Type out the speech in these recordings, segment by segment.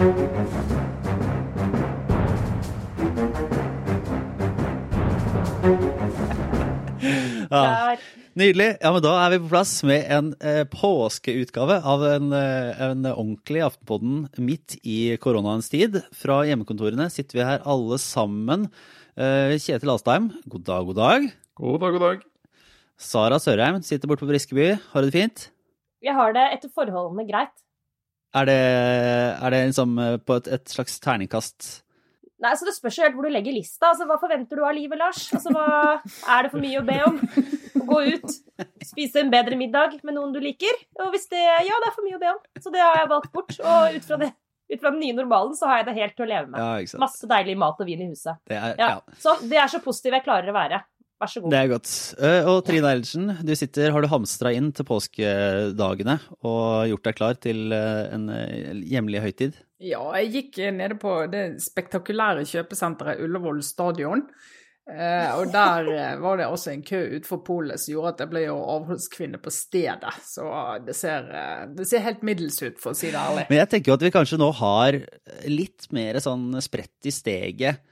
Ja. Nydelig. Ja, men Da er vi på plass med en eh, påskeutgave av en, eh, en ordentlig Aftenpodden midt i koronaens tid. Fra hjemmekontorene sitter vi her alle sammen. Eh, Kjetil Astheim, god dag, god dag. God dag, god dag. Sara Sørheim sitter borte på Briskeby. Har du det fint? Jeg har det etter forholdene greit. Er det, er det liksom på et, et slags terningkast Nei, så Det spørs jo helt hvor du legger lista. Altså, Hva forventer du av livet, Lars? Altså, hva Er det for mye å be om? Å gå ut, spise en bedre middag med noen du liker? Og hvis det Ja, det er for mye å be om. Så det har jeg valgt bort. Og ut fra, det, ut fra den nye normalen så har jeg det helt til å leve med. Ja. Masse deilig mat og vin i huset. Det er, Ja. ja. Så det er så positiv jeg klarer å være. Vær så god. Det er godt. Eh, Og Trine Eilertsen, du sitter, har du hamstra inn til påskedagene og gjort deg klar til eh, en eh, hjemlig høytid? Ja, jeg gikk nede på det spektakulære kjøpesenteret Ullevål stadion. Eh, og der eh, var det også en kø utenfor polet som gjorde at jeg ble jo avholdskvinne på stedet. Så det ser, eh, det ser helt middels ut, for å si det ærlig. Men jeg tenker jo at vi kanskje nå har litt mer sånn spredt i steget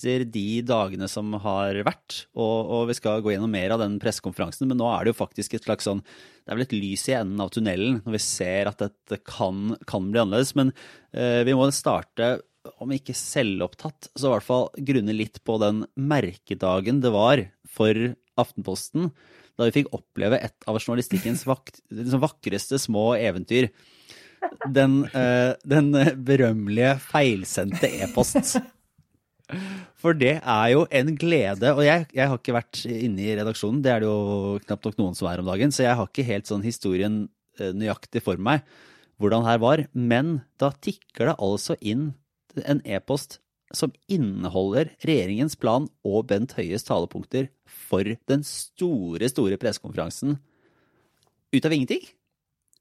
etter de dagene som har vært, og, og vi skal gå gjennom mer av den pressekonferansen, men nå er det jo faktisk et slags sånn Det er vel et lys i enden av tunnelen når vi ser at dette kan, kan bli annerledes. Men eh, vi må starte, om ikke selvopptatt, så i hvert fall grunne litt på den merkedagen det var for Aftenposten, da vi fikk oppleve et av journalistikkens vak liksom vakreste små eventyr den, eh, den berømmelige feilsendte e-post. For det er jo en glede. Og jeg, jeg har ikke vært inne i redaksjonen, det er det jo knapt nok noen som er om dagen, så jeg har ikke helt sånn historien eh, nøyaktig for meg hvordan her var. Men da tikker det altså inn en e-post som inneholder regjeringens plan og Bent Høies talepunkter for den store, store pressekonferansen ut av ingenting.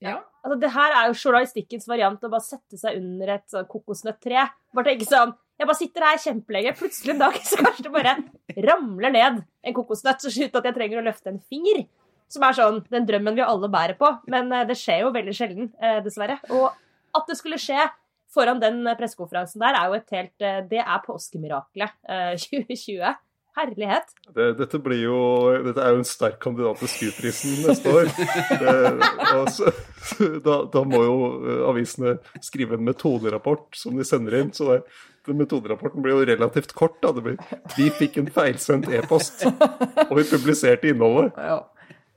Ja. Altså, det her er jo journalistikkens variant å bare sette seg under et sånn kokosnøttre. Bare tenke sånn Jeg bare sitter her kjempelenge, plutselig en dag så kanskje det bare ramler ned en kokosnøtt så uten at jeg trenger å løfte en finger. Som er sånn den drømmen vi alle bærer på. Men eh, det skjer jo veldig sjelden, eh, dessverre. Og at det skulle skje foran den eh, pressekonferansen der, er jo et helt Det er påskemiraklet eh, 2020. Herlighet. Det, dette, blir jo, dette er jo en sterk kandidat til SKU-prisen neste år. Det, altså, da, da må jo avisene skrive en metoderapport som de sender inn. Så det, metoderapporten blir jo relativt kort. Da. Det blir, vi fikk en feilsendt e-post, og vi publiserte innholdet. Ja.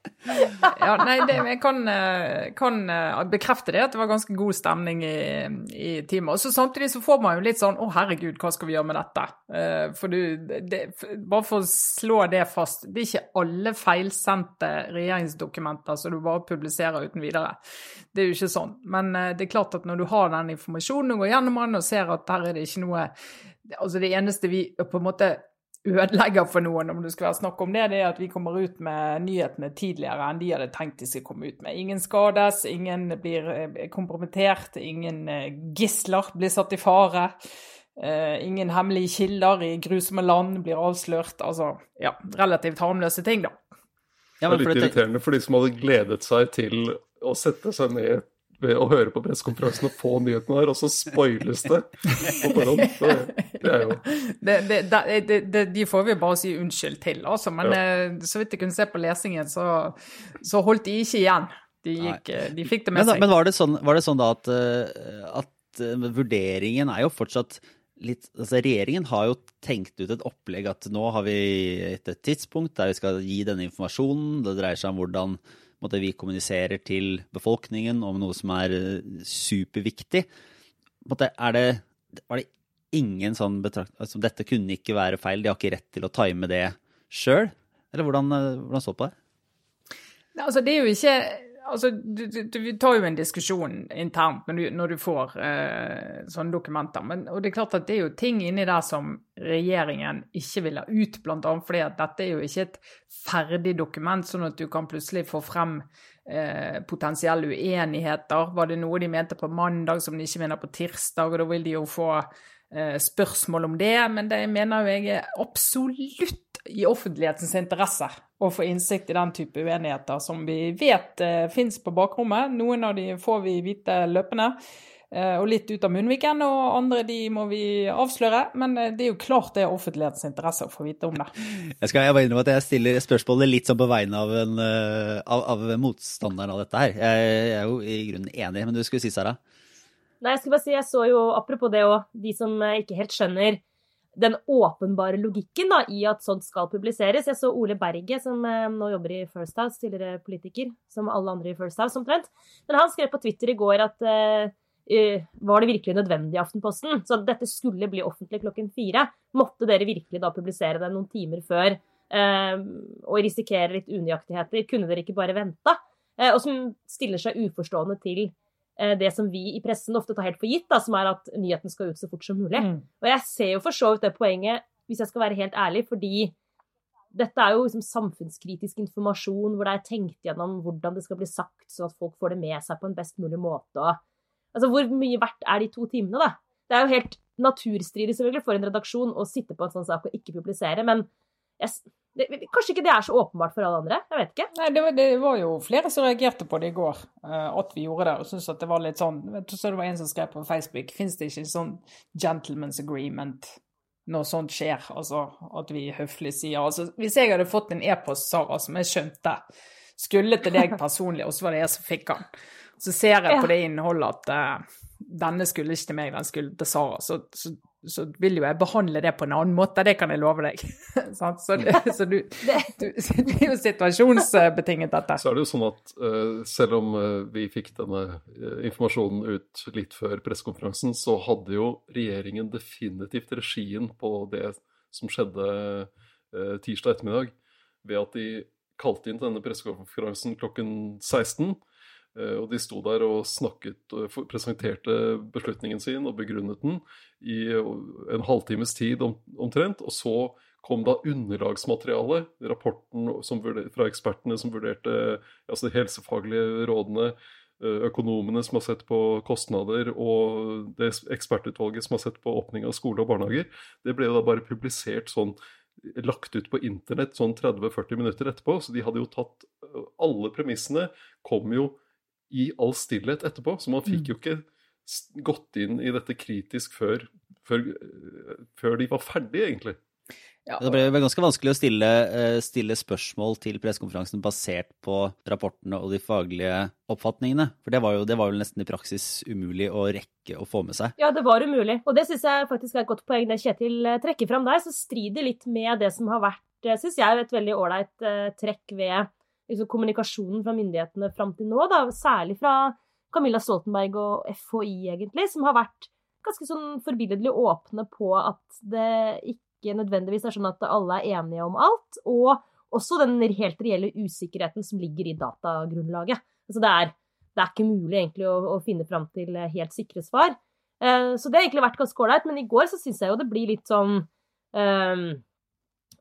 Ja, nei, det, jeg kan, eh, kan eh, bekrefte det, at det var ganske god stemning i, i teamet. Og så Samtidig så får man jo litt sånn Å, herregud, hva skal vi gjøre med dette? Eh, For du, det, Bare for å slå det fast, det er ikke alle feilsendte regjeringsdokumenter som du bare publiserer uten videre. Det er jo ikke sånn. Men det er klart at når du har den informasjonen og går gjennom den og ser at her er det ikke noe Altså, det eneste vi på en måte ødelegger for noen, om det skal være snakk om det, det er at vi kommer ut med nyhetene tidligere enn de hadde tenkt de skulle komme ut med. Ingen skades, ingen blir eh, kompromittert, ingen eh, gisler blir satt i fare. eh, ingen hemmelige kilder i grusomme land blir avslørt. Altså, ja, relativt harmløse ting, da. Ja, Det er litt irriterende for de som hadde gledet seg til å sette seg ned ved å høre på pressekonferansen og få nyhetene her, og så spoiles det på forhånd. Det, det er jo Det, det, det, det, det, de får vi bare si unnskyld til, altså. Men Ja. eh, så vidt jeg kunne se på lesingen, så, så holdt de ikke igjen. De, gikk, eh, de fikk det med men, seg. men var, det sånn, var det sånn da at, eh, at eh, vurderingen er jo fortsatt litt altså Regjeringen har jo tenkt ut et opplegg at nå har vi et, et tidspunkt der vi skal gi denne informasjonen. Det dreier seg om hvordan måtte, vi kommuniserer til befolkningen om noe som er eh, superviktig. Er det, var det ingen sånn betrakt... Altså, dette kunne ikke være feil, de har ikke rett til å time det sjøl? Eller hvordan, eh, hvordan så på det? Altså, det er jo ikke Altså, du, du, vi tar jo en diskusjon internt når du, når du får eh, sånne dokumenter. Men, og det er klart at det er jo ting inni der som regjeringen ikke vil ha ut, bl.a. fordi at dette er jo ikke et ferdig dokument, sånn at du kan plutselig få frem eh, potensielle uenigheter. Var det noe de mente på mandag som de ikke mener på tirsdag, og da vil de jo få eh, spørsmål om det. Men det mener jo jeg er absolutt i offentlighetens interesse å få innsikt i den type uenigheter som vi vet eh, fins på bakrommet. Noen av de får vi vite løpende. Eh, og litt ut av munnviken, og andre de må vi avsløre. Men eh, det er jo klart det er offentlighetens interesse å få vite om det. Jeg skal jeg bare innrømme at jeg stiller spørsmålet litt sånn på vegne av, en, eh, av, av motstanderen av dette her. Jeg, jeg er jo i grunnen enig, men du skulle si, Sara? Nei, jeg skulle bare si, jeg så jo, apropos det òg, de som ikke helt skjønner den åpenbare logikken da, i at sånt skal publiseres. Jeg så Ole Berge, som eh, nå jobber i First House, tidligere politiker, som alle andre i First House omtrent. Men han skrev på Twitter i går at eh, eh var det virkelig nødvendig i Aftenposten? Så at dette skulle bli offentlig klokken fire. Måtte dere virkelig da publisere det noen timer før eh, og risikere litt unøyaktigheter? Kunne dere ikke bare venta? Eh, og som stiller seg uforstående til det som vi i pressen ofte tar helt for gitt, da, som er at nyheten skal ut så fort som mulig. Mm. Og jeg ser jo for så vidt det poenget, hvis jeg skal være helt ærlig, fordi dette er jo liksom samfunnskritisk informasjon hvor det er tenkt gjennom hvordan det skal bli sagt, sånn at folk får det med seg på en best mulig måte. Altså, hvor mye verdt er de to timene, da? Det er jo helt naturstridig selvfølgelig for en redaksjon å sitte på en sånn sak og ikke publisere, men jeg, det, kanskje ikke det er så åpenbart for alle andre? Jeg vet ikke. Nei, det var, det var jo flere som reagerte på det i går, uh, at vi gjorde det. Og syntes at det var litt sånn vet du, så Det var en som skrev på Facebook Fins det ikke en sånn gentleman's agreement når sånt skjer? Altså at vi høflig sier altså, Hvis jeg hadde fått en e-post, Sara, som jeg skjønte skulle til deg personlig, og så var det jeg som fikk den, så ser jeg på det innholdet at uh, denne skulle ikke til meg, den skulle til Sara. Så, så så vil jo jeg behandle det på en annen måte, det kan jeg love deg. så, det, så du, du, det er jo situasjonsbetinget, dette. Så er det jo sånn at uh, selv om uh, vi fikk denne uh, informasjonen ut litt før pressekonferansen, så hadde jo regjeringen definitivt regien på det som skjedde tirsdag ettermiddag, ved at de kalte inn denne pressekonferansen klokken 16. Eh, og de sto der og snakket og presenterte beslutningen sin og begrunnet den i en halvtimes tid omtrent. Og så kom da underlagsmaterialet, rapporten fra ekspertene som vurderte altså de helsefaglige rådene, eh, økonomene som har sett på kostnader, og det ekspertutvalget som har sett på åpning av skole og barnehager. Det ble da bare publisert sånn lagt ut på internett sånn 30-40 minutter etterpå. Så de hadde jo tatt Alle premissene kom jo i all stillhet etterpå. Så man fikk mm. jo ikke gått inn i dette kritisk før, før, før de var ferdige, egentlig. Ja. Det ble ganske vanskelig å stille, eh, stille spørsmål til pressekonferansen basert på rapportene og de faglige oppfatningene. For det var, jo, det var jo nesten i praksis umulig å rekke å få med seg. Ja, det var umulig. Og det syns jeg faktisk er et godt poeng det Kjetil eh, trekker fram der, Så strider litt med det som har vært, eh, syns jeg, et veldig ålreit trekk ved liksom, kommunikasjonen fra myndighetene fram til nå, da, særlig fra Camilla Stoltenberg og FHI, egentlig, som har vært ganske sånn forbilledlig åpne på at det ikke nødvendigvis er sånn at alle er enige om alt, og også den helt reelle usikkerheten som ligger i datagrunnlaget. Altså det er, det er ikke mulig egentlig å, å finne fram til helt sikre svar. Uh, så det har egentlig vært ganske ålreit, men i går så syns jeg jo det blir litt sånn um,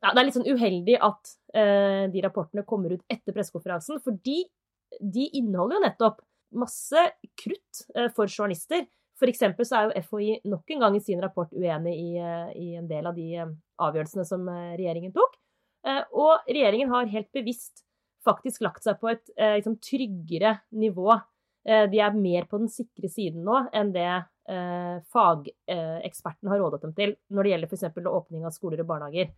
ja, Det er litt sånn uheldig at uh, de rapportene kommer ut etter pressekonferansen, fordi de inneholder jo nettopp masse krutt uh, for journalister. For eksempel så er jo FHI nok en gang i sin rapport uenig i, uh, i en del av de avgjørelsene som regjeringen tok. og regjeringen har helt bevisst faktisk lagt seg på et liksom, tryggere nivå. de er mer på den sikre siden nå enn det fagekspertene har rådet dem til når det gjelder f.eks. åpning av skoler og barnehager.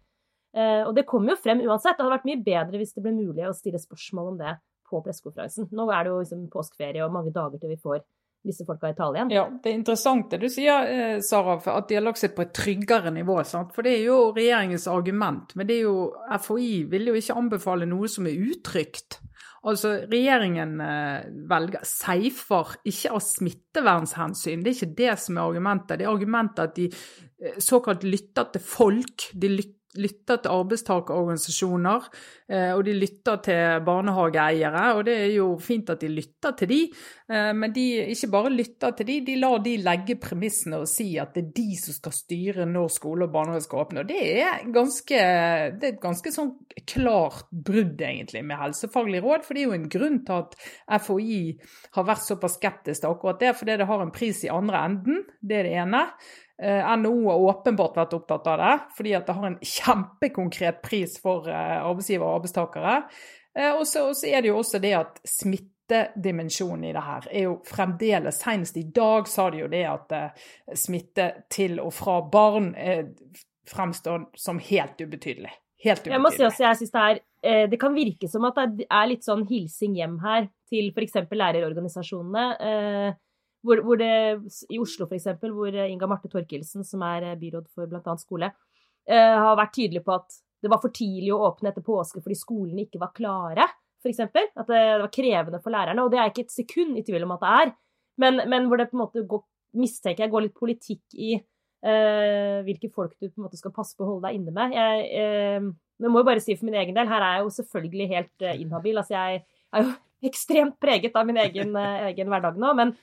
Uh, og det kommer jo frem uansett. Det hadde vært mye bedre hvis det ble mulig å stille spørsmål om det på pressekonferansen. Nå er det jo liksom påskeferie og mange dager til vi får disse folka i tale igjen. Ja, Det er interessant det du sier, eh, Sara, at de har lagt seg på et tryggere nivå. Sant? For det er jo regjeringens argument. Men det er jo, FHI vil jo ikke anbefale noe som er utrygt. Altså, Regjeringen eh, velger safer ikke av smittevernhensyn. Det er ikke det som er argumentet. Det er argumentet at de såkalt lytter til folk. De lytter lytter til arbeidstakerorganisasjoner, eh, og de lytter til barnehageeiere. Og det er jo fint at de lytter til de, eh, men de ikke bare lytter til de, de lar de legge premissene og si at det er de som skal styre når skole og barnehage skal åpne. Og det er, ganske, det er et ganske sånn klart brudd, egentlig, med helsefaglig råd. For det er jo en grunn til at FHI har vært såpass skeptisk til akkurat det, fordi det har en pris i andre enden. Det er det ene. Eh, NHO har åpenbart vært opptatt av det, fordi at det har en kjempekonkret pris for arbeidsgivere arbeidsgiver og arbeidstakere. Eh, og så er det jo også det at smittedimensjonen i det her er jo fremdeles Senest i dag sa de jo det at smitte til og fra barn fremstår som helt ubetydelig. Helt ubetydelig. Jeg må si også, jeg synes det er eh, Det kan virke som at det er litt sånn hilsing hjem her til f.eks. lærerorganisasjonene. Eh, hvor, hvor, det, I Oslo f.eks., hvor Inga Marte Torkelsen, som er byråd for bl.a. skole, uh, har vært tydelig på at det var for tidlig å åpne etter påske fordi skolene ikke var klare, f.eks. At det, var krevende for lærerne. Og det er ikke et sekund i tvil om at det er. Men, men hvor det på en måte går, mistenker jeg går litt politikk i uh, hvilke folk du på en måte skal passe på å holde deg inne med. Jeg, eh, men må jo bare si for min egen del, her er jeg jo selvfølgelig helt eh, inhabil. Altså jeg er jo ekstremt preget av min egen, eh, egen hverdag nå. Men,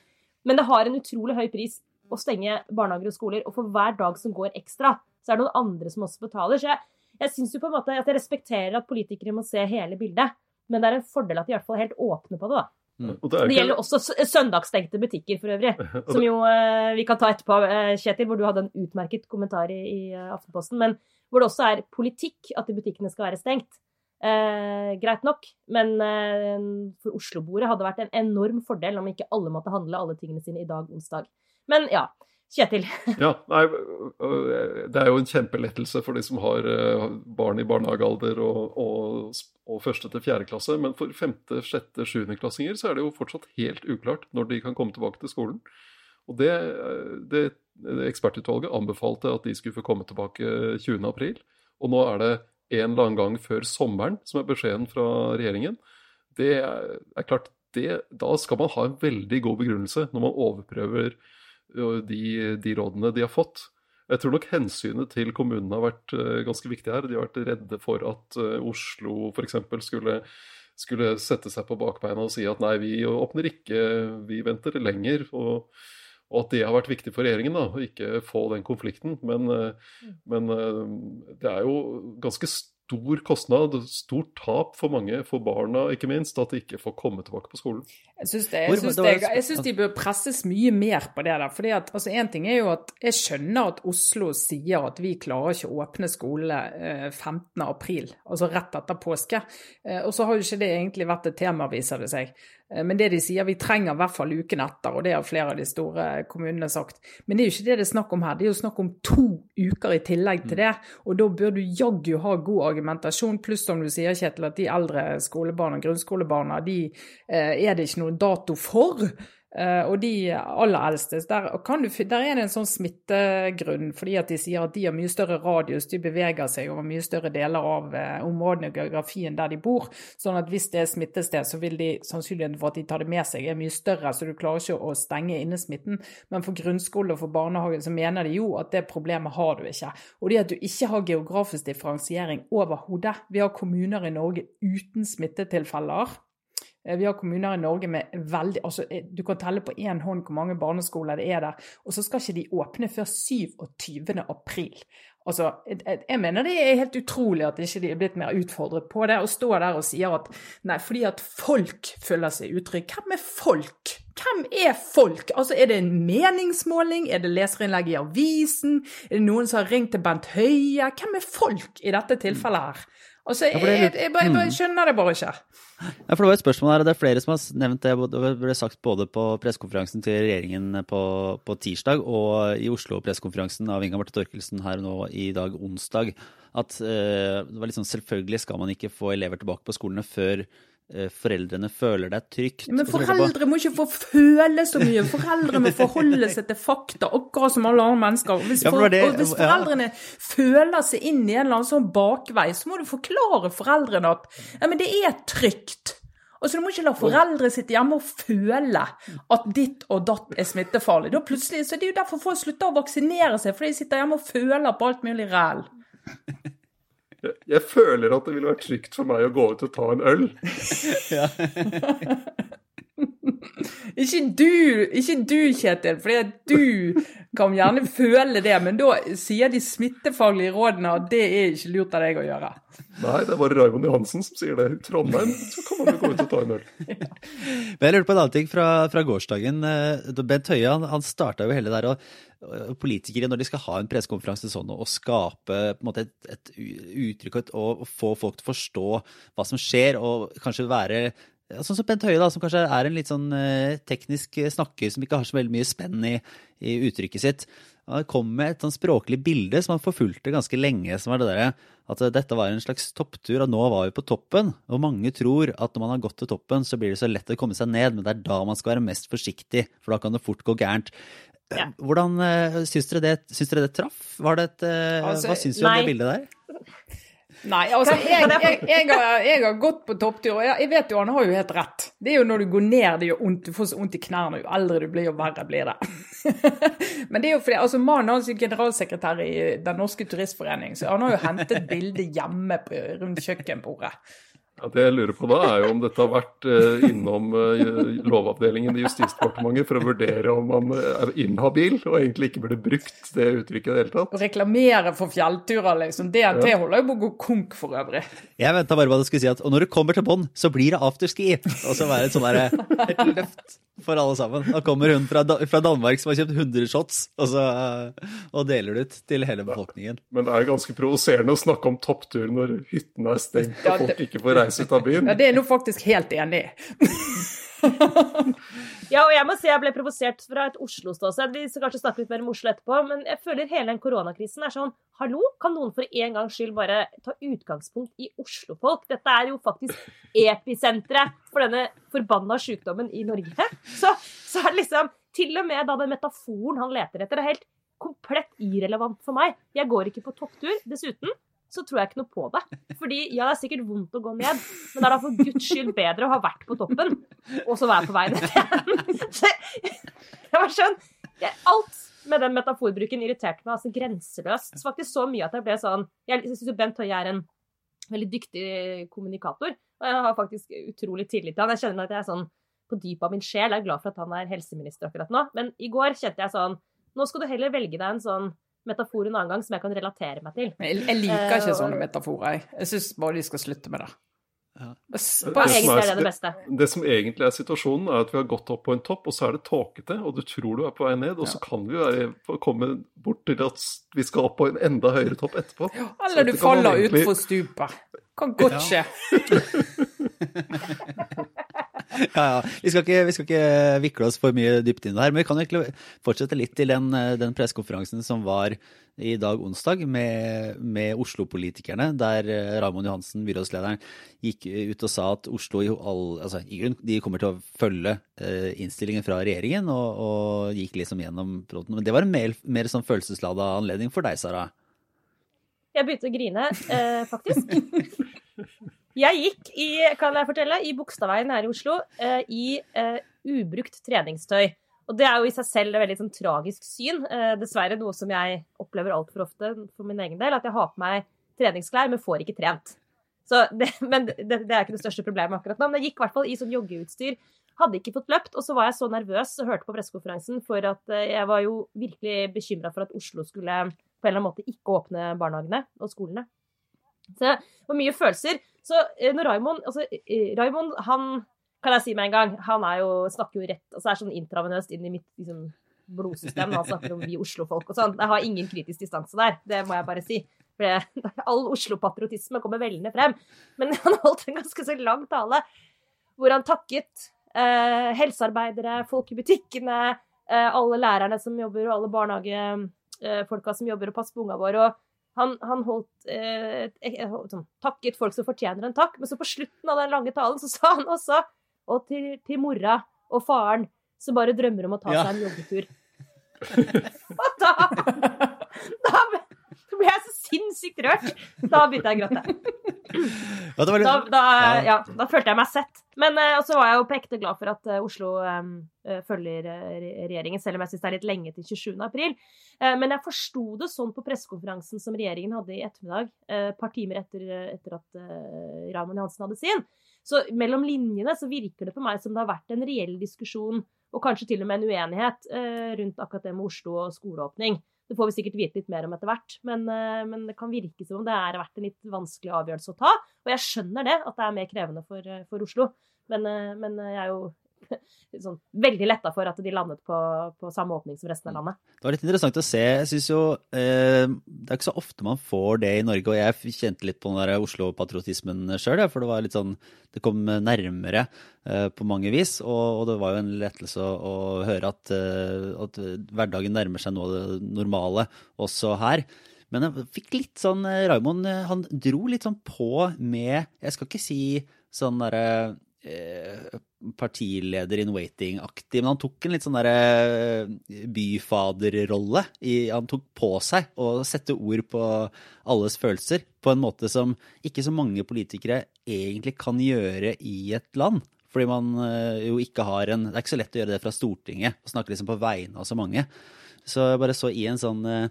men, det har en utrolig høy pris å stenge barnehager og skoler. Og for hver dag som går ekstra, så er det noen andre som også betaler. Så jeg, jeg synes jo på en måte at jeg respekterer at politikere må se hele bildet. Men det er en fordel at de i hvert fall er helt åpne på det. da. Mm. Det, det, gjelder også søndagsstengte butikker for øvrig. Som jo eh, vi kan ta etterpå, eh, Kjetil, hvor du hadde en utmerket kommentar i, i Aftenposten. Men hvor det også er politikk at de butikkene skal være stengt. Greit nok, men for Oslo-bordet hadde det vært en enorm fordel om ikke alle måtte handle alle tingene sine i dag, onsdag. Men ja. Kjetil. ja, nei, Det er jo en kjempelettelse for de som har barn i barnehagealder og, og, og første til fjerde klasse. Men for femte, sjette, sjuendeklassinger så er det jo fortsatt helt uklart når de kan komme tilbake til skolen. Og det, det, det Ekspertutvalget anbefalte at de skulle få komme tilbake 20.4. Og nå er det en eller annen gang før sommeren som er beskjeden fra regjeringen. Det er klart, det, da skal man ha en veldig god begrunnelse når man overprøver de, de, rådene de har fått. Jeg tror nok hensynet til kommunene har vært ganske viktig her. De har vært redde for at Oslo f.eks. Skulle, skulle sette seg på bakbeina og si at nei, vi åpner ikke, vi venter lenger. og og at det har vært viktig for regjeringen da, å ikke få den konflikten. Men, mm. men det er jo ganske stor kostnad, stort tap for mange, for barna ikke minst, at de ikke får komme tilbake på skolen. Jeg syns, det, jeg, syns det, jeg syns, de bør presses mye mer på det der. fordi at, altså En ting er jo at jeg skjønner at Oslo sier at vi klarer ikke å åpne skole eh, 15.4, altså rett etter påske. Eh, og så har jo ikke det egentlig vært et tema, viser det seg. Eh, men det de sier, vi trenger i hvert fall uken etter, og det har flere av de store kommunene sagt. Men det er jo ikke det det er snakk om her, det er jo snakk om to uker i tillegg til mm. det. Og da bør du jaggu ha god argumentasjon, pluss som du sier, Kjetil, at de eldre skolebarna, grunnskolebarna, de eh, er det ikke noen dato for. Uh, og de aller eldste, der, du, der, er det en sånn smittegrunn, fordi at de sier at de har mye større radius, de beveger seg over mye større deler av uh, områdene og geografien der de bor. Sånn at hvis det er smittested, så vil de sannsynligheten for at de tar det med seg, er mye større, så du klarer ikke å stenge inne smitten. Men for grunnskole og for barnehage så mener de jo at det problemet har du ikke. Og det at du ikke har geografisk differensiering overhodet. Vi har kommuner i Norge uten smittetilfeller Eh, vi har kommuner i Norge med veldig altså eh, Du kan telle på én hånd hvor mange barneskoler det er der. Og så skal ikke de åpne før 27. april. Altså, jeg mener det er helt utrolig at ikke de er blitt mer utfordret på det. Å stå der og sier at nei, fordi at folk føler seg utrygge. Hvem er folk? Hvem er folk? Altså, Er det en meningsmåling? Er det leserinnlegg i avisen? Er det noen som har ringt til Bent Høie? Hvem er folk i dette tilfellet her? Altså, jeg, jeg, jeg, jeg, bare mm. skjønner det bare ikke. Ja, for Det var et spørsmål her, og det er flere som har nevnt det. Det ble sagt både på pressekonferansen til regjeringen på, på, tirsdag og i Oslo-pressekonferansen av Inga Marte Torkelsen her nå i dag, onsdag, at uh, det var liksom selvfølgelig skal man ikke få elever tilbake på skolene før Eh, foreldrene føler deg trygt. Men foreldre må ikke få føle så mye. Foreldre må forholde seg til fakta, akkurat som alle andre mennesker. Hvis, for, det, og hvis foreldrene ja. føler seg inn i en eller annen sånn bakvei, så må du forklare foreldrene at ja, men det er trygt. Altså, Du må ikke la foreldre sitte hjemme og føle at ditt og datt er smittefarlig. Da plutselig, så Det er jo derfor folk slutter å vaksinere seg, fordi de sitter hjemme og føler på alt mulig ræl. Jeg, jeg føler at det ville vært trygt for meg å gå ut og ta en øl. Ja. ikke du, ikke du, Kjetil, for du kan gjerne føle det, men da sier de smittefaglige rådene at det er ikke lurt av deg å gjøre. Nei, det er bare Raymond Johansen som sier det. I Trondheim så kan man jo gå ut og ta en øl. Ja. Men jeg lurer på en annen ting fra, fra gårsdagen. Eh, Bent Høie han, han starta jo hele der. og Politikere, når de skal ha en pressekonferanse sånn og skape måte, et, et, uttrykk og, og, få folk til å forstå hva som skjer, og kanskje være Sånn som Bent Høie, da, som kanskje er en litt sånn eh, teknisk snakker som ikke har så veldig mye spenn i, i uttrykket sitt. Han kom med et sånn språklig bilde som han forfulgte ganske lenge, som var det derre at dette var en slags topptur, og nå var vi på toppen. Og mange tror at når man har gått til toppen, så blir det så lett å komme seg ned, men det er da man skal være mest forsiktig, for da kan det fort gå gærent. Ja. Hvordan syns dere, det, syns dere det traff? Var det et, Altså, hva syns du om det bildet der? Nei, altså, jeg, jeg, jeg, har, jeg har gått på topptur, og jeg, vet jo han har jo helt rett. Det er jo når du går ned det gjør vondt, du får så vondt i knærne, jo eldre du blir, jo verre blir det. Men det er jo fordi, altså mannen hans er generalsekretær i Den norske turistforening, så han har jo hentet bilde hjemme på, rundt kjøkkenbordet. Ja, det jeg lurer på da, er jo om dette har vært eh, innom eh, Lovavdelingen i Justisdepartementet for å vurdere om man eh, er inhabil og egentlig ikke burde brukt det uttrykket i det hele tatt. Å reklamere for fjellturer, liksom. DNT holder jo på å gå konk for øvrig. Jeg venta bare på at du skulle si at og når du kommer til bånn, så blir det afterski. Og så være et sånn derre et løft for alle sammen. Da kommer hun fra, fra Danmark som har kjøpt 100 shots, og, så, eh, og deler det ut til hele befolkningen. Men det er ganske provoserende å snakke om topptur når hyttene er stengt og folk ikke får reise ut av byen. Ja, det er jeg nå faktisk helt enig i. Ja, og jeg må si jeg ble provosert fra et Oslo-ståsted. Vi skal kanskje snakke litt mer om Oslo etterpå, men jeg føler hele den koronakrisen er sånn Hallo, kan noen for en gangs skyld bare ta utgangspunkt i Oslo-folk? Dette er jo faktisk episenteret for denne forbanna sykdommen i Norge. Så, så er det liksom Til og med da den metaforen han leter etter, er helt komplett irrelevant for meg. Jeg går ikke på topptur. Dessuten så tror jeg ikke noe på det. Fordi ja, det er sikkert vondt å gå ned, men det er da for guds skyld bedre å ha vært på toppen, og så være på vei ned igjen. Så jeg var sånn Alt med den metaforbruken irriterte meg altså grenseløst. Så faktisk så mye at jeg ble sånn Jeg syns jo Bent Høie er en veldig dyktig kommunikator, og jeg har faktisk utrolig tillit til han. Jeg kjenner at jeg er sånn på dypet av min sjel. Jeg er glad for at han er helseminister akkurat nå. Men i går kjente jeg sånn Nå skal du heller velge deg en sånn metafor en annen gang som jeg kan relatere meg til. Jeg, jeg liker ikke uh, sånne metaforer, jeg. Jeg syns bare de skal slutte med det. Ja. Det som er det det som egentlig er situasjonen, er at vi har gått opp på en topp, og så er det tåkete, og du tror du er på vei ned, og så kan vi jo komme bort til at vi skal opp på en enda høyere topp etterpå. Eller du faller egentlig- utfor stupet. Kan godt skje. Ja, ja. Vi skal, ikke, vi skal ikke vikle oss for mye dypt inn det her, men vi kan egentlig fortsette litt til den, den pressekonferansen som var i dag onsdag med, med Oslo-politikerne, der eh, Raymond Johansen, byrådslederen, gikk ut og sa at Oslo i all, altså, i grunn, de kommer til å følge eh, innstillingen fra regjeringen, og, og gikk liksom gjennom brodden. Men det var en mer, mer sånn følelseslada anledning for deg, Sara. Jeg begynte å grine, eh, faktisk. Jeg gikk i, kan jeg fortelle, i Bogstadveien her i Oslo eh, i eh, ubrukt treningstøy. Og det er jo i seg selv et veldig sånn, tragisk syn. Eh, dessverre noe som jeg opplever altfor ofte for min egen del. At jeg har på meg treningsklær, men får ikke trent. Det, men det, det er ikke det største problemet akkurat nå. Men jeg gikk i hvert fall i sånn joggeutstyr. Hadde ikke fått løpt, og så var jeg så nervøs og hørte på pressekonferansen for at eh, jeg var jo virkelig bekymra for at Oslo skulle på en eller annen måte ikke åpne barnehagene og skolene. Så det var mye følelser. Så eh, når Raymond altså, eh, Raymond, han kan jeg si med en gang, han er jo, snakker jo rett altså er sånn intravenøst inn i mitt liksom, blodsystem når han snakker om vi Oslo-folk og sånn. Jeg har ingen kritisk distanse der, det må jeg bare si. For all Oslo-patriotisme kommer veldende frem. Men han holdt en ganske så lang tale hvor han takket eh, helsearbeidere, folk i butikkene, eh, alle lærerne som jobber, og alle barnehagefolka som jobber og passer på ungene våre. og han, han holdt eh, sånn, takket folk som fortjener en takk, men så på slutten av den lange talen så sa han også Og til, til mora og faren som bare drømmer om å ta Ja. seg en joggetur. og da, da ble jeg så sinnssykt rørt. Da begynte jeg å gråte. Ja, litt, Da, da, Ja. da følte jeg meg sett. Men uh, så var jeg jo på ekte glad for at uh, Oslo eh, følger regjeringen, selv om jeg syns det er litt lenge til 27. april. Men jeg forsto det sånn på pressekonferansen som regjeringen hadde i ettermiddag, et par timer etter, etter at uh, Raymond Johansen hadde sin. Så mellom linjene så virker det på meg som det har vært en reell diskusjon, og kanskje til og med en uenighet, rundt akkurat det med Oslo og skoleåpning. Det får vi sikkert vite litt mer om etter hvert, men, eh, men det kan virke som om det har vært en litt vanskelig avgjørelse å ta. Og jeg skjønner det, at det er mer krevende for, eh, for Oslo. Men, eh, men jeg er jo sånn veldig letta for at de landet på, på samme åpning som resten av landet. Det var litt interessant å se. Jeg synes jo eh, Det er ikke så ofte man får det i Norge, og jeg kjente litt på den der Oslo-patriotismen sjøl, for det var litt sånn Det kom nærmere eh, på mange vis, og, og, det var jo en lettelse å, å høre at, eh, at, hverdagen nærmer seg noe av det normale også her. Men jeg fikk litt sånn eh, Raymond, eh, han dro litt sånn på med Jeg skal ikke si sånn derre eh, partileder in waiting-aktig, men han tok en litt sånn derre eh, byfaderrolle. Han tok på seg å sette ord på alles følelser på en måte som ikke så mange politikere egentlig kan gjøre i et land. Fordi man eh, jo ikke har en Det er ikke så lett å gjøre det fra Stortinget, å snakke liksom på vegne av så mange. Så jeg bare så i en sånn eh,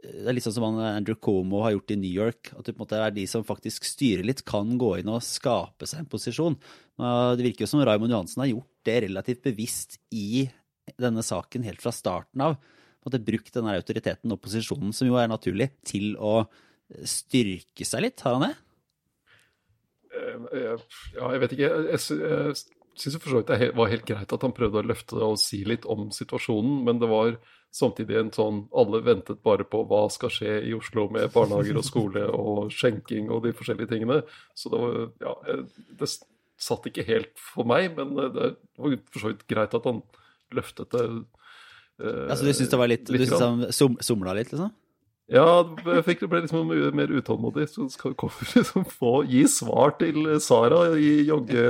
det er litt sånn som Andrew Como har gjort i New York. At det er de som faktisk styrer litt, kan gå inn og skape seg en posisjon. Det virker jo som Raymond Johansen har gjort det relativt bevisst i denne saken helt fra starten av. At det brukt denne autoriteten og posisjonen, som jo er naturlig, til å styrke seg litt. Har han det? Eh, ja, jeg vet ikke. Jeg syns for så vidt det var helt greit at han prøvde å løfte og si litt om situasjonen, men det var samtidig en sånn Alle ventet bare på hva skal skje i Oslo med barnehager og skole og skjenking og de forskjellige tingene. Så det var Ja, det satt ikke helt for meg, men det var for så vidt greit at han løftet det. Eh, ja, Så du syns det var litt, litt Du syns han som, somla litt, liksom? Ja, jeg fikk, ble liksom mer utålmodig. Så skal vi liksom få gi svar til Sara i jogge,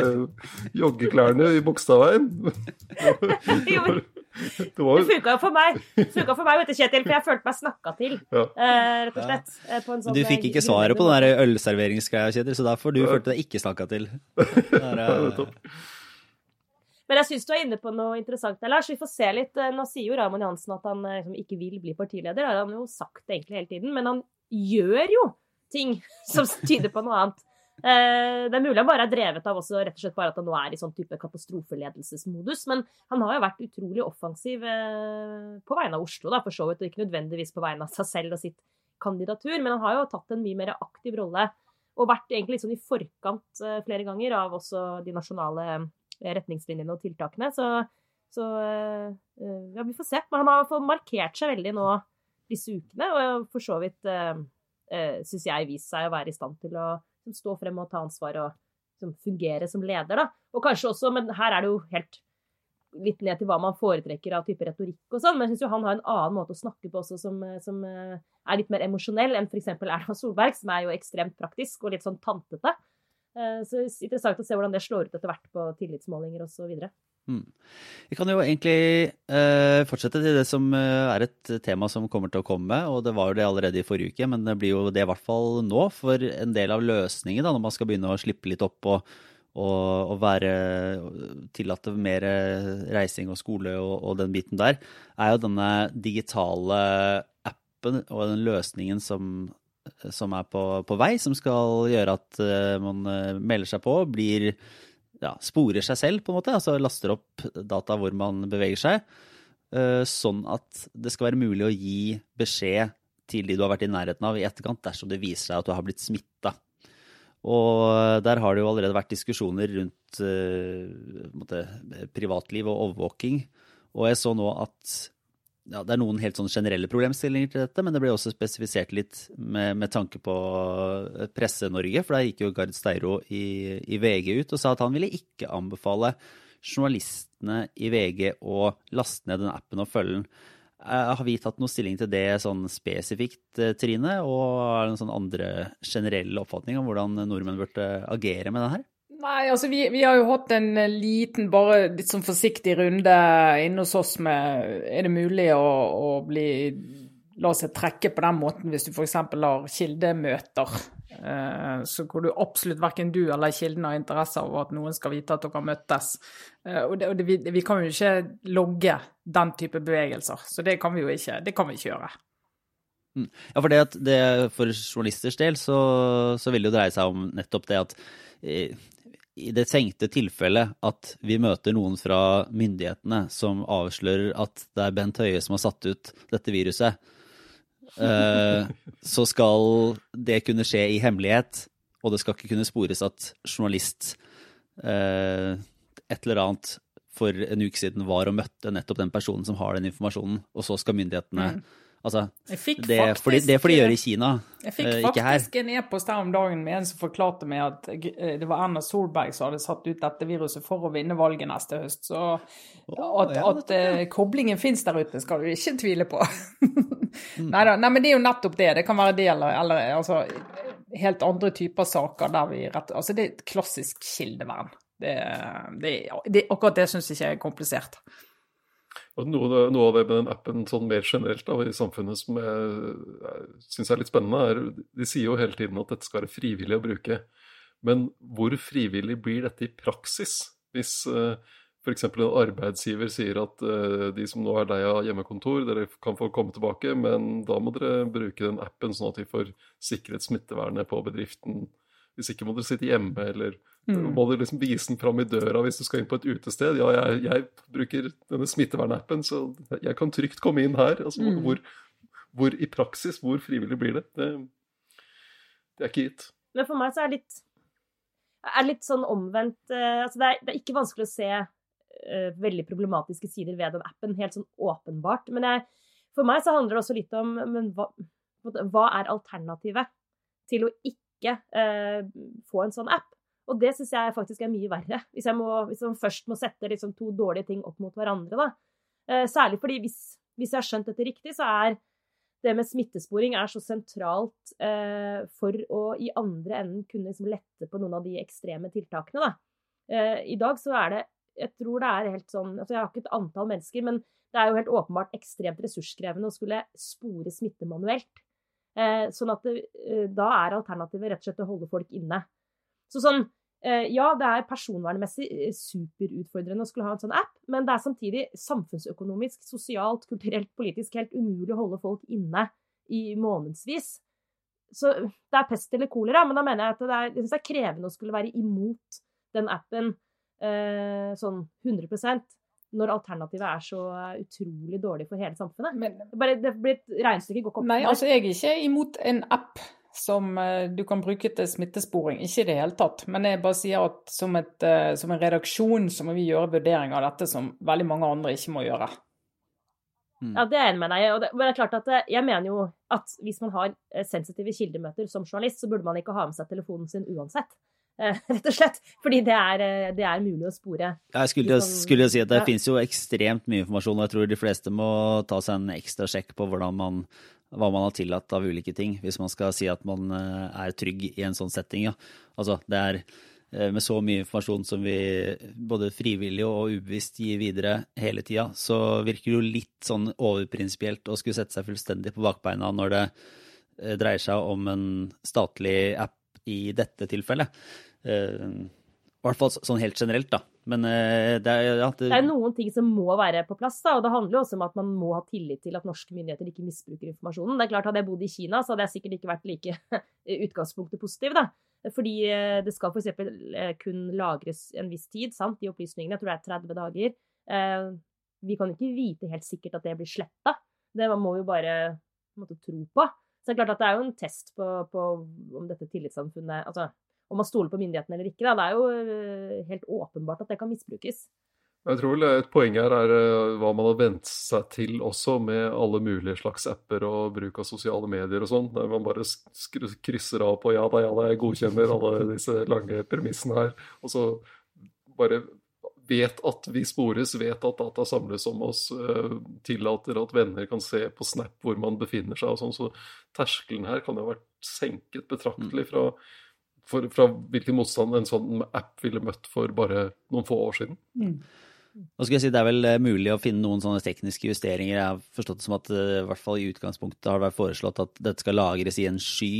joggeklærne i Bogstadveien. Det, var... det funka jo for meg, funka for meg vet du, Kjetil, for jeg følte meg snakka til. Ja. Uh, rett og slett. Ja. Sånn, du fikk ikke svaret på den der ølserveringsgreia, Kjetil, så derfor du ja. følte deg ikke snakka til. Der, uh... Men jeg syns du er inne på noe interessant der, Lars. Vi får se litt. Nå sier jo Raymond Johansen at han liksom, ikke vil bli partileder. Det har han jo sagt egentlig hele tiden. Men han gjør jo ting som tyder på noe annet. Eh, det er mulig han bare er drevet av også rett og slett bare at han nå er i sånn type katastrofeledelsesmodus. Men han har jo vært utrolig offensiv eh, på vegne av Oslo, da, for så vidt. Og ikke nødvendigvis på vegne av seg selv og sitt kandidatur. Men han har jo tatt en mye mer aktiv rolle og vært egentlig litt sånn i forkant eh, flere ganger av også de nasjonale retningslinjene og tiltakene. Så, så ja, vi får se. Men han har markert seg veldig nå disse ukene, og for så vidt syns jeg vist seg å være i stand til å som stå frem og ta ansvar og som fungere som leder, da. Og kanskje også, men her er det jo helt litt ned til hva man foretrekker av type retorikk og sånn, men jeg syns jo han har en annen måte å snakke på også som, som eh, er litt mer emosjonell enn f.eks. Erna Solberg, som er jo ekstremt praktisk og litt sånn tantete. Eh, så det er interessant å se hvordan det slår ut etter hvert på tillitsmålinger osv. Mm. Vi kan jo egentlig eh, fortsette til det som eh, er et tema som kommer til å komme. og Det var jo det allerede i forrige uke, men det blir jo det i hvert fall nå. For en del av løsningen da, når man skal begynne å slippe litt opp og, og, og være tillate mer reising og skole og, og, den biten der, er jo denne digitale appen og den løsningen som, som er på, på, vei, som skal gjøre at uh, man eh, melder seg på, blir ja, sporer seg selv, på en måte. Altså laster opp data hvor man beveger seg. Eh, sånn at det skal være mulig å gi beskjed til de du har vært i nærheten av i etterkant, dersom det viser seg at du har blitt smitta. Og der har det jo allerede vært diskusjoner rundt uh, måte, privatliv og overvåking. Og jeg så nå at ja, det er noen helt sånn generelle problemstillinger til dette, men det ble også spesifisert litt med, med tanke på Presse-Norge. For der gikk jo Gard Steiro i, i, VG ut og sa at han ville ikke anbefale journalistene i VG å laste ned den appen og følge den. Eh, har vi tatt noe stilling til det sånn spesifikt, eh, Trine? Og er det noen sånn andre generelle oppfatning om hvordan nordmenn burde agere med den her? Nei, altså vi, vi, har jo hatt en eh, liten, bare litt sånn forsiktig runde inne hos oss med Er det mulig å, å bli La seg trekke på den måten hvis du f.eks. har kildemøter. Eh, så hvor du absolutt verken du eller kilden har interesse av at noen skal vite at dere har møttes. Eh, og, det, og det, vi, vi, kan jo ikke logge den type bevegelser, så det kan vi jo ikke, det kan vi ikke gjøre. Mm. Ja, for det det, For journalisters del så, så vil det jo dreie seg om nettopp det at i det tenkte tilfellet at vi møter noen fra myndighetene som avslører at det er Bent Høie som har satt ut dette viruset, eh, så skal det kunne skje i hemmelighet, og det skal ikke kunne spores at journalist eh, et eller annet for en uke siden var og møtte nettopp den personen som har den informasjonen, og så skal myndighetene Mm. Altså, fikk det, faktisk- fordi, det får de gjør i Kina, Jeg fikk eh, ikke her. faktisk en e-post her om dagen med en som forklarte meg at eh, det var Erna Solberg som hadde satt ut dette viruset for å vinne valget neste høst. Så at, ja, at uh, koblingen fins der ute, skal du ikke tvile på. Neida, Nei men det er jo nettopp det. Det kan være det eller, eller altså, helt andre typer saker der vi rett Altså det er et klassisk kildevern. Det, det, det, akkurat det syns jeg ikke er komplisert. Noe, noe av det med den appen sånn mer generelt da, i samfunnet som jeg, syns er litt spennende, er De sier jo hele tiden at dette skal være frivillig å bruke. Men hvor frivillig blir dette i praksis? Hvis uh, f.eks. en arbeidsgiver sier at uh, de som nå er lei av hjemmekontor, dere kan få komme tilbake, men da må dere bruke den appen sånn at vi får sikret smittevernet på bedriften. Hvis ikke må dere sitte hjemme, eller Mm. må du liksom vise den fram i døra hvis du skal inn på et utested. Ja, jeg, jeg bruker denne smittevernappen, så jeg kan trygt komme inn her. Altså, Mm. hvor, hvor i praksis, hvor frivillig blir det? Det, det er ikke gitt. Men for meg så er det litt, er litt sånn omvendt eh, altså det, er, det er ikke vanskelig å se uh, veldig problematiske sider ved den appen, helt sånn åpenbart. Men jeg, for meg så handler det også litt om men hva, hva er alternativet til å ikke eh, få en sånn app? Og det syns jeg faktisk er mye verre, hvis jeg, må, hvis jeg først må sette liksom to dårlige ting opp mot hverandre. Eh, særlig fordi hvis, hvis jeg har skjønt dette riktig, så er det med smittesporing er så sentralt eh, for å i andre enden kunne liksom lette på noen av de ekstreme tiltakene. Da. Eh, I dag så er det Jeg tror det er helt sånn altså Jeg har ikke et antall mennesker, men det er jo helt åpenbart ekstremt ressurskrevende å skulle spore smitte manuelt. Eh, sånn at det, eh, da er alternativet rett og slett å holde folk inne. Så sånn eh, Ja, det er personvernmessig superutfordrende å skulle ha en sånn app, men det er samtidig samfunnsøkonomisk, sosialt, kulturelt, politisk helt umulig å holde folk inne i månedsvis. Så det er pest eller kolera, men da mener jeg at det er, jeg synes det er krevende å skulle være imot den appen sånn 100 når alternativet er så utrolig dårlig for hele samfunnet. Men bare, det blir et regnestykke går ikke opp. Nei, altså jeg er ikke imot en app som eh, du kan bruke til smittesporing, ikke i det hele tatt. Men jeg bare sier at som, et, eh, som en redaksjon så må vi gjøre vurderinger av dette som veldig mange andre ikke må gjøre. Ja, det er jeg enig med deg i. og det- Men det er klart at eh, jeg mener jo at hvis man har sensitive kildemøter som journalist, så burde man ikke ha med seg telefonen sin uansett. Eh, Rett og slett. Fordi det er, eh, det er mulig å spore. Jeg skulle, Hvis skulle si at det ja. finnes jo ekstremt mye informasjon, og jeg tror de fleste må ta seg en ekstra sjekk på hvordan man, hva man har tillatt av ulike ting, hvis man skal si at man eh, er trygg i en sånn setting. Ja. Altså, det er med så mye informasjon som vi både frivillig og ubevisst gir videre hele tida, så virker det jo litt sånn overprinsipielt å skulle sette seg fullstendig på bakbeina når det dreier seg om en statlig app i dette tilfellet. Eh, I hvert fall sånn helt generelt, da. Men eh, det er, ja, det, Det er noen ting som må være på plass, da, og det handler jo også om at man må ha tillit til at norske myndigheter ikke misbruker informasjonen. Det er klart Hadde jeg bodd i Kina, så hadde jeg sikkert ikke vært like utgangspunktet positiv. da. Fordi eh, det skal f.eks. kun lagres en viss tid, sant, de opplysningene. Jeg tror det er 30 dager. Vi kan ikke vite helt sikkert at det blir sletta. Det man må jo bare måtte, tro på. Så det er klart at det er jo en test på, på om dette tillitssamfunnet altså om man stoler på myndighetene eller ikke. Da. Det er jo eh, helt åpenbart at det kan misbrukes. Jeg tror vel et poeng her er eh, hva man har vent seg til også, med alle mulige slags apper og bruk av sosiale medier og sånn. Der man bare krysser av på ja da, ja da, jeg godkjenner alle disse lange premissene her. Og så bare vet at vi spores, vet at data samles om oss, eh, tillater at venner kan se på Snap hvor man befinner seg og sånn. Så terskelen her kan jo ha vært senket betraktelig fra, for, fra hvilken motstand en sånn app ville møtt for bare noen få år siden. Nå skal jeg si Det er vel eh, mulig å finne noen sånne tekniske justeringer. Jeg har forstått det som at eh, i hvert fall i utgangspunktet har det vært foreslått at dette skal lagres i en sky.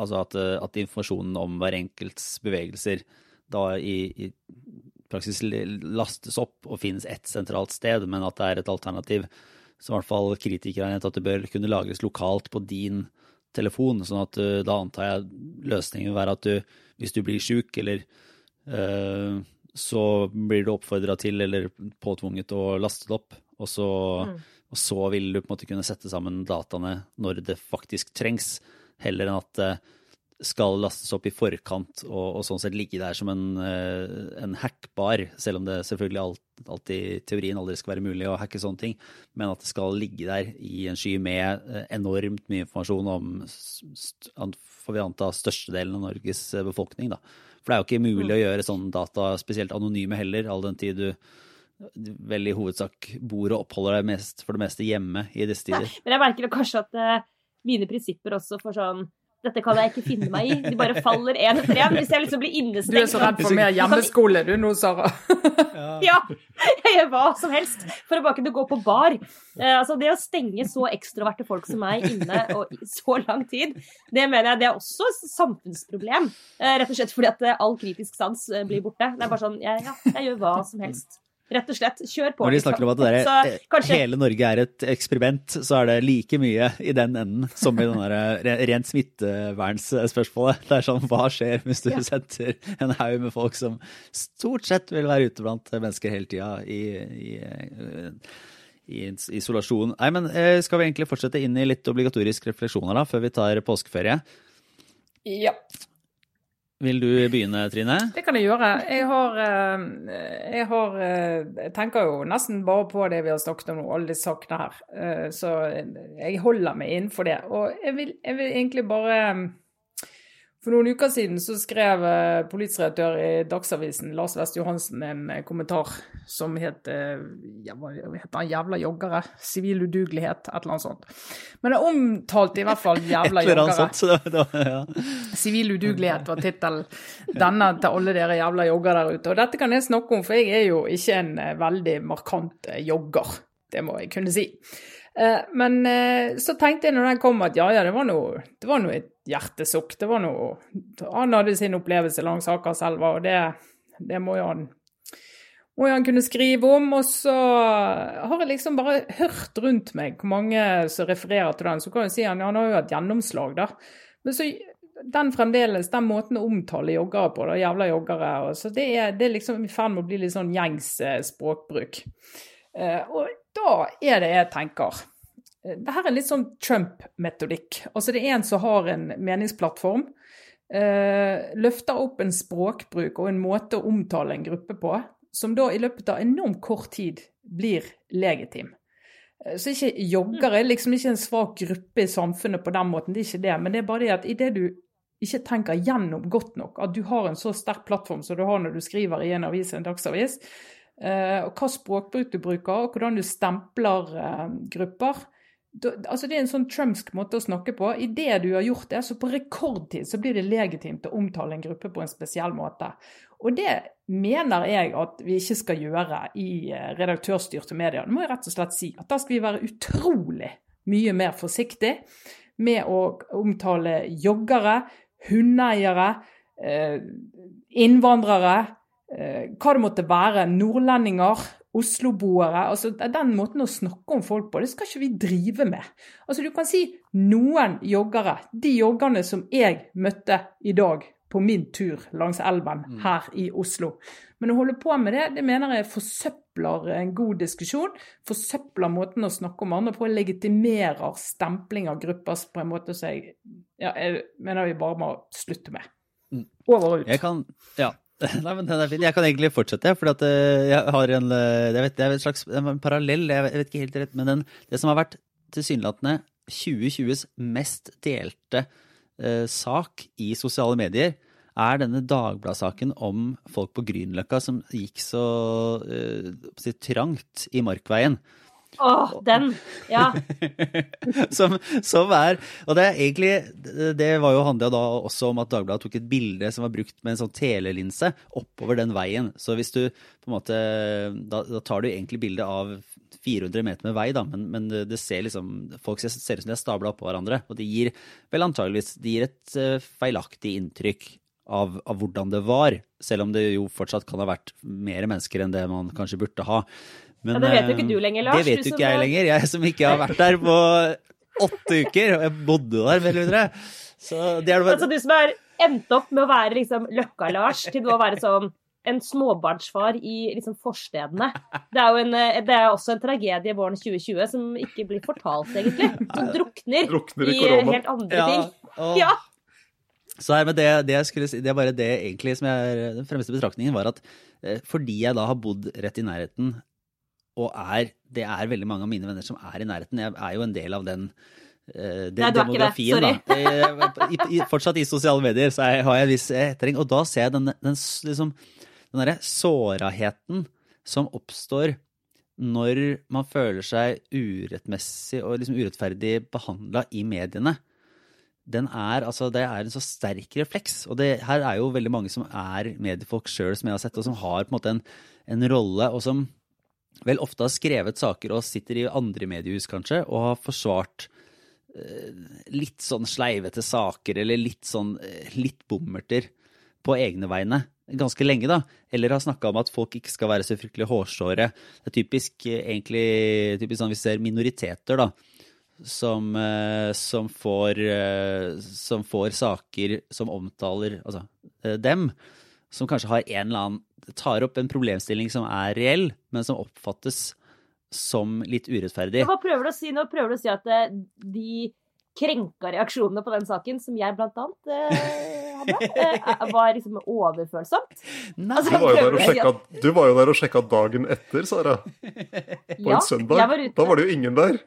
Altså at, eh, at informasjonen om hver enkelts bevegelser da i, i praksis lastes opp og finnes ett sentralt sted, men at det er et alternativ som i hvert fall kritikere har at det bør kunne lagres lokalt på din telefon. sånn at uh, da antar jeg løsningen vil være at du, hvis du blir sjuk eller uh, så blir du oppfordra til eller påtvunget å laste det opp. Og så, Mm. og så vil du på en måte kunne sette sammen dataene når det faktisk trengs, heller enn at det skal lastes opp i forkant og, og sånn sett ligge der som en, eh, en hackbar, selv om det selvfølgelig alt, alltid teorien aldri skal være mulig å hacke sånne ting, men at det skal ligge der i en sky med eh, enormt mye informasjon om, får vi anta, størstedelen av Norges eh, befolkning. Da. For det er jo ikke mulig å gjøre sånne data spesielt anonyme heller, all den tid du du vel i hovedsak bor og oppholder deg mest, for det meste hjemme i disse tider. Men jeg merker kanskje at eh, mine prinsipper også for sånn Dette kan jeg ikke finne meg i. De bare faller én etter én. Hvis jeg liksom blir innestengt Du er så redd for mer hjemmeskole du nå, Sara. Ja, jeg gjør hva som helst for å bare kunne gå på bar. Eh, altså Det å stenge så ekstroverte folk som meg inne og i så lang tid, det mener jeg det er også et samfunnsproblem. Eh, rett og slett fordi at all kritisk sans eh, blir borte. Det er bare sånn jeg, Ja, jeg gjør hva som helst. Rett og slett. Kjør på. Når de liksom. snakker om at det der, Så kanskje hele Norge er et eksperiment, så er det like mye i den enden som i den der eh, rent smittevernsspørsmålet. Det er sånn, hva skjer hvis du Ja. setter en haug med folk som stort sett vil være ute blant mennesker hele tida i, i, eh, i isolasjon. Nei, men eh, skal vi egentlig fortsette inn i litt obligatorisk refleksjoner da, før vi tar påskeferie? Ja, Vil du begynne, Trine? det kan jeg gjøre. Jeg har, eh, jeg har eh, Jeg tenker jo nesten bare på det vi har snakket om nå, alle disse sakene her. Eh, Så jeg holder meg innenfor det. Og jeg vil, jeg vil egentlig bare For noen uker siden så skrev eh, politisk redaktør i Dagsavisen, Lars West Johansen, en eh, kommentar som het eh, ja, Hva heter han? Jævla joggere? Sivil udugelighet? Et eller annet sånt. Men det omtalte i hvert fall jævla joggere. Sivil udugelighet var tittelen. Denne til alle dere jævla jogger der ute. Og dette kan jeg snakke om, for jeg er jo ikke en veldig markant jogger. Det må jeg kunne si. Men så tenkte jeg når den kom at ja, ja, det var noe, det var noe et hjertesukk. Det var noe Han hadde sin opplevelse langs Akerselva, og det, det må jo han må jo han kunne skrive om. Og så har jeg liksom bare hørt rundt meg hvor mange som refererer til den. Så kan jeg si han, han har jo hatt gjennomslag, da. Men så den fremdeles, den måten å omtale joggere på, da, jævla joggere, og så det er, det er liksom i ferd med å bli litt sånn gjengs eh, språkbruk. Eh, og da er det jeg tenker Det her er litt sånn Trump-metodikk. Altså det er en som har en meningsplattform, eh, løfter opp en språkbruk og en måte å omtale en gruppe på, som da i løpet av enormt kort tid blir legitim. Eh, Så ikke joggere er liksom ikke en svak gruppe i samfunnet på den måten, det er ikke det. Men det er bare det at idet du ikke tenker gjennom godt nok, at du har en så sterk plattform som du har når du skriver i en avis, en dagsavis, eh, og hva språkbruk du bruker, og hvordan du stempler eh, grupper da, altså Det er en sånn trumpsk måte å snakke på. Idet du har gjort det, så på rekordtid så blir det legitimt å omtale en gruppe på en spesiell måte. Og det mener jeg at vi ikke skal gjøre i eh, redaktørstyrte medier. Det må jeg rett og slett si. At da skal vi være utrolig mye mer forsiktig med å omtale joggere, hundeeiere, eh, innvandrere, eh, hva det måtte være, nordlendinger, osloboere. altså Den måten å snakke om folk på, det skal ikke vi drive med. Altså Du kan si noen joggere. De joggerne som jeg møtte i dag på min tur langs elven her i Oslo. Men å holde på med det, det mener jeg forsøpler en god diskusjon. Forsøpler måten å snakke om andre på, legitimerer stempling av grupper på en måte som jeg, ja, jeg mener vi bare må slutte med. Mm. Over og ut. Jeg kan Ja. Nei, men den er fin. Jeg kan egentlig fortsette, for eh, jeg har en eh, jeg vet, Det er en slags en parallell, jeg vet, ikke helt rett, men den, det som har vært tilsynelatende 2020s mest delte eh, sak i sosiale medier, er denne Dagbladet-saken om folk på Grünerløkka som gikk så eh, trangt i Markveien. Åh, den. Ja. som, som er Og det er egentlig Det var jo handla da også om at Dagbladet tok et bilde som var brukt med en sånn telelinse oppover den veien. Så hvis du på en måte Da, da tar du egentlig bilde av 400 meter med vei, da, men, men det, det ser liksom Folk ser, ser ut som de er stabla oppå hverandre. Og det gir vel antageligvis Det gir et eh, feilaktig inntrykk av, av hvordan det var. Selv om det jo fortsatt kan ha vært mer mennesker enn det man kanskje burde ha. Men, Ja, det vet jo eh, ikke du lenger, Lars, Det vet jo ikke jeg er- lenger. Jeg som ikke har vært der på åtte uker. Og jeg bodde der, vel videre. Så det er det Altså du som har endt opp med å være liksom Løkka-Lars til å være sånn en småbarnsfar i liksom forstedene. Det er jo en, eh, det er også en tragedie våren 2020 som ikke blir fortalt, egentlig. Som drukner, Drukner i i helt andre ja, ting. og, Ja. Så her, med det, det jeg skulle si, det er bare det egentlig som er den fremste betraktningen, var at eh, fordi jeg da har bodd rett i nærheten, og er Det er veldig mange av mine venner som er i nærheten. Jeg er jo en del av den eh, den Nei, demografien, da. Eh, I, i, fortsatt i sosiale medier så er, har jeg en viss etterring. Og da ser jeg den, den, liksom, den derre såraheten som oppstår når man føler seg urettmessig og liksom urettferdig behandla i mediene. Den er, altså, det er en så sterk refleks. Og det, her er jo veldig mange som er mediefolk sjøl, som jeg har sett, og som har på en måte en, en rolle, og som vel ofte har skrevet saker og sitter i andre mediehus, kanskje, og har forsvart eh, litt sånn sleivete saker, eller litt sånn eh, litt bommerter på egne vegne ganske lenge, da. Eller har snakka om at folk ikke skal være så fryktelig hårsåre. Det er typisk eh, egentlig typisk sånn vi ser minoriteter, da. Som, eh, som, får, som får saker som omtaler altså, dem, som kanskje har en eller annen tar opp en problemstilling som er reell, men som oppfattes som litt urettferdig. Hva prøver du å si nå? Prøver du å si at eh, de krenka reaksjonene på den saken, som jeg blant annet eh, hadde, eh, var liksom overfølsomt? Nei, Altså, Du var, jo der og sjekka, du var jo der og sjekka dagen etter, Sara. På en søndag. var. Da var det jo ingen der.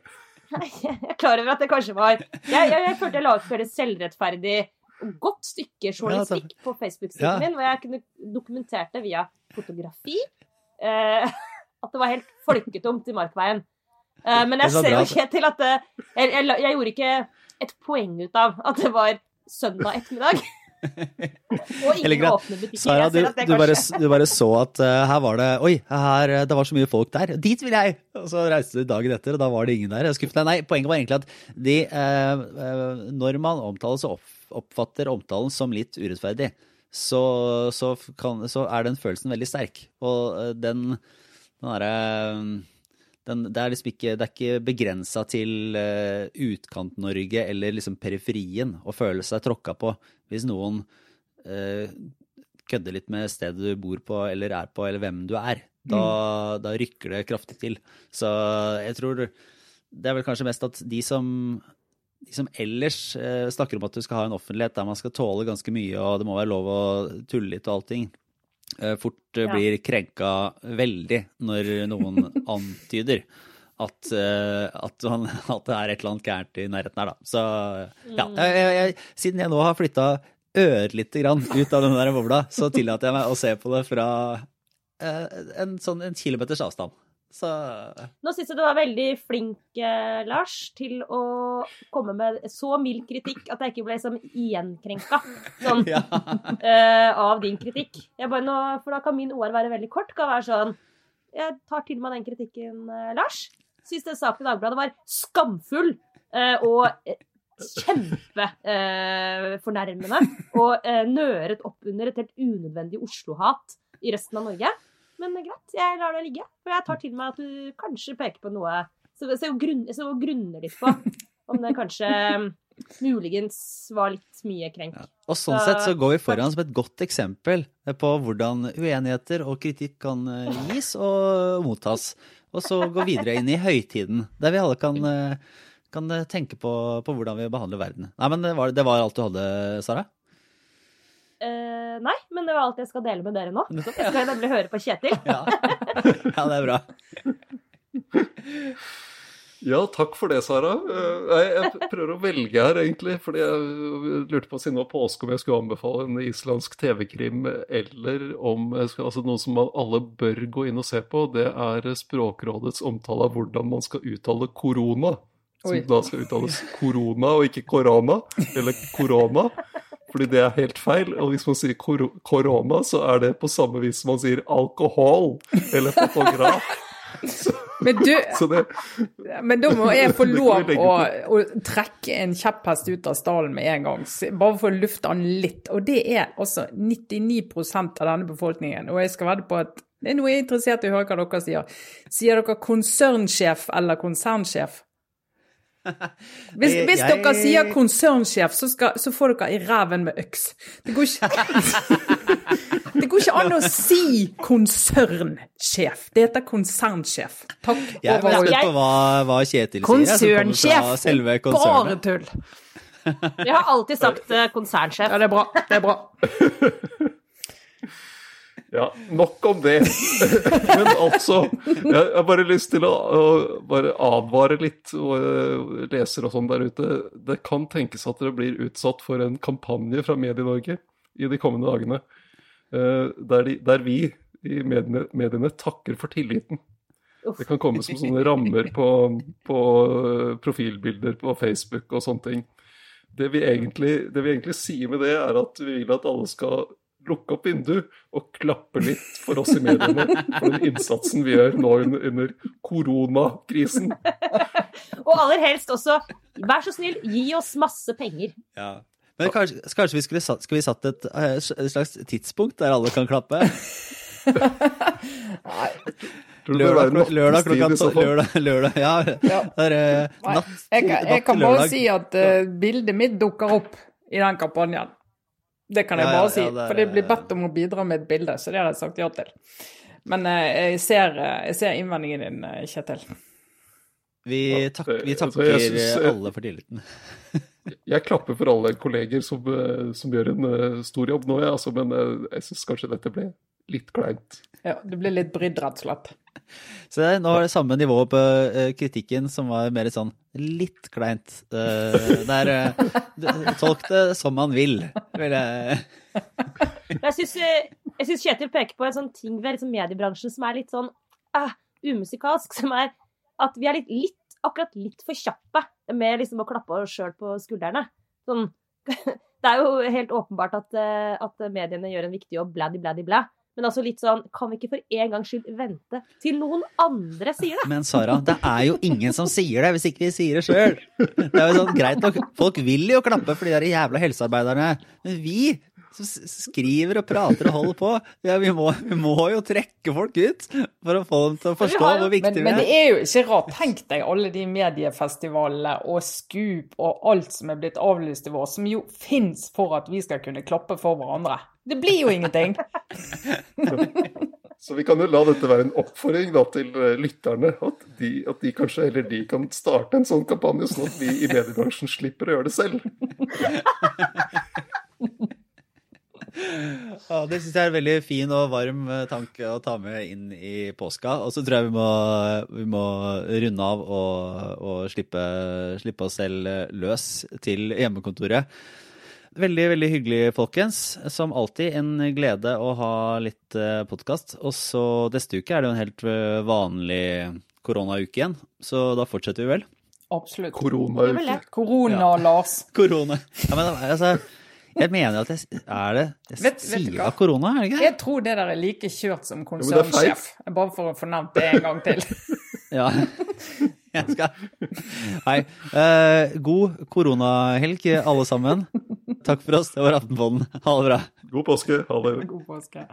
Jeg er klar over at det kanskje var Jeg, jeg, jeg følte jeg la ut for et selvrettferdig godt stykke journalistikk på Facebook-siden min, hvor jeg kunne dokumenterte via fotografi eh, at det var helt folketomt i Markveien. Eh, men jeg ser jo ikke til at det, jeg, jeg, jeg gjorde ikke et poeng ut av at det var søndag ettermiddag. Og ingen åpne butikker. Sara, du, det du, bare, du bare så at uh, her var det Oi, her, eh, det var så mye folk der. Dit vil jeg! Og så reiste du dagen etter, og da var det ingen der. Skuffet deg. Nei, poenget var egentlig at de uh, uh, Når man omtaler, så opp, oppfatter omtalen som litt urettferdig, så, så, kan, så er den følelsen veldig sterk. Og eh, den, den derre den, det er liksom ikke, det er ikke begrensa til eh, Utkant-Norge eller liksom periferien å føle seg tråkka på hvis noen eh, kødder litt med stedet du bor på eller er på, eller hvem du er. Da, da rykker det kraftig til. Så jeg tror det er vel kanskje mest at de som, de som ellers eh, snakker om at du skal ha en offentlighet der man skal tåle ganske mye, og det må være lov å tulle litt og allting, eh, fort eh, blir krenka veldig når noen antyder at, eh, at, man, at det er et eller annet gærent i nærheten her, da. Så ja, jeg, jeg, jeg, siden jeg nå har flytta ørlite grann ut av den der bobla, så tillater jeg meg å se på det fra eh, en sånn en kilometers avstand. Så Nå syns jeg du var veldig flink, eh, Lars, til å komme med så mild kritikk at jeg ikke ble liksom igjenkrenka sånn, ja. eh, av din kritikk. Nå, for da kan min OR være veldig kort. Kan være sånn Jeg tar til meg den kritikken, eh, Lars. Syns den saken i Dagbladet var skamfull eh, og kjempefornærmende. og nøret opp under et helt unødvendig Oslo-hat i resten av Norge. Men greit, jeg lar det ligge. For jeg tar til meg at du kanskje peker på noe Så så grunn, så grunner litt på om det kanskje mm, muligens var litt mye krenk. Og sånn Så- sett så går vi foran som et godt eksempel på hvordan uenigheter og kritikk kan eh, gis og mottas. Og så gå videre inn i høytiden, der vi alle kan, eh, kan eh, tenke på, på hvordan vi behandler verden. Nei, men det var, det var alt du hadde, Sara? Eh, nei, men det var alt jeg skal dele med dere nå. Jeg skal nemlig høre på Kjetil. Ja. ja, det er bra. Ja, takk for det, Sara. Eh, Jeg prøver å velge her, egentlig. Fordi jeg lurte på siden det var påske om jeg skulle anbefale en islandsk TV-krim, eller om jeg skal, altså noe som alle bør gå inn og se på. Det er Språkrådets omtale av hvordan man skal uttale korona. Som Oi. da skal uttales korona og ikke korona, eller korona. Fordi det er helt feil. Og hvis man sier kor korona, så er det på samme vis som man sier alkohol eller fotograf. Men du, Så det, Men da må jeg få lov å, å trekke en kjepphest ut av stallen med en gang. Bare for å lufte den litt. Og det er altså 99% av denne befolkningen. Og jeg skal vedde på at det er noe jeg er interessert i å høre hva dere sier. Sier dere konsernsjef eller konsernsjef? Hvis, Jeg- hvis jeg- dere sier konsernsjef, så, skal, så får dere i ræven med øks. Det går ikke Det går ikke an å si konsernsjef. Det heter konsernsjef. Takk. Jeg er spent på hva, hva Kjetil sier. jeg, kommer fra Konsernsjef! Selve Bare tull. Jeg har alltid sagt eh, konsernsjef. Ja, det er bra. Det er bra. Ja, nok om det. Men altså, jeg har bare lyst til å, å bare advare litt, og leser og sånn der ute. Det kan tenkes at dere blir utsatt for en kampanje fra Medie-Norge i de kommende dagene, eh, der, de, der vi i mediene, mediene takker for tilliten. Det kan komme som sånne rammer på, på eh, profilbilder på Facebook og sånne ting. Det vi, egentlig, det vi egentlig sier med det, er at vi vil at alle skal lukke opp vinduet og klappe litt for oss i mediene for den innsatsen vi gjør nå under, under koronakrisen. Og aller helst også, vær så snill, gi oss masse penger. Ja. Men kanskje, kanskje vi skulle satt, vi satt et, eh, et slags tidspunkt der alle kan klappe? Være Lørdag, lørdag klokka lørdag, lørdag, ja. Ja. Det er eh, natt, jeg, kan- jeg kan bare si at uh, bildet mitt dukker opp i den kampanjen. Det kan jeg Ja, ja, bare si. ja, det er- For det blir bedt om å bidra med et bilde, så det har jeg sagt ja til. Men eh, jeg, ser, eh, jeg ser innvendingen din, eh, Kjetil. Vi, tak, vi Altså, takker jeg synes, alle for tilliten. Jeg klapper for alle kolleger som, som gjør en stor jobb nå, ja, altså, men jeg syns kanskje dette ble litt kleint. Ja, du blir litt brydd, rett og slett. Så nå er det samme nivå på eh, kritikken, som var mer sånn litt kleint. Uh, der eh, Tolk det som man vil, vil jeg jeg syns, eh, Kjetil peker på en sånn ting ved liksom mediebransjen som er litt sånn uh, umusikalsk. Som er at vi er litt, litt akkurat litt for kjappe med liksom å klappe oss sjøl på skuldrene. Sånn, det er jo helt åpenbart at, eh, at mediene gjør en viktig jobb, bladdi, bladdi, blæ. Men altså litt sånn, kan vi ikke for en gangs skyld vente til noen andre sier det? Men Sara, det er jo ingen som sier det hvis ikke vi sier det sjøl. Det er jo sånn greit nok. Folk vil jo klappe for de der jævla helsearbeiderne. Men vi som skriver og prater og holder på, ja, vi, må, vi må jo trekke folk ut for å få dem til å forstå hvor viktig Men, men det er. er jo ikke rart. Tenk deg alle de mediefestivalene og Scoop og alt som er blitt avlyst i vår, som jo fins for at vi skal kunne klappe for hverandre. Det blir jo ingenting. Så vi kan jo la dette være en oppfordring da, til eh, lytterne. At de, at de kanskje eller de kan starte en sånn kampanje, sånn at vi i mediebransjen slipper å gjøre det selv. Ja, det syns jeg er en veldig fin og varm eh, tanke å ta med inn i påska. Og så tror jeg vi må, vi må runde av og, og slippe, slippe oss selv eh, løs til hjemmekontoret. Veldig, veldig hyggelig, folkens. Som alltid en glede å ha litt podkast. Og så neste uke er det jo en helt eh, vanlig koronauke igjen, så da fortsetter vi vel? Absolutt. Koronauke. Korona, Lars. Korona. Ja, men altså, jeg mener at jeg Er det Jeg Vet- sier av korona, er det ikke? Jeg tror det der er like kjørt som er konsernsjef. Bare for å få nevnt det en gang til. Ja. Jeg skal Hei. Uh, god koronahelg, alle sammen. Takk for oss. Det var Aftenpodden. Ha det bra. God påske. Ha det. God påske.